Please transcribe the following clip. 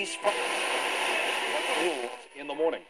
police rules in the morning.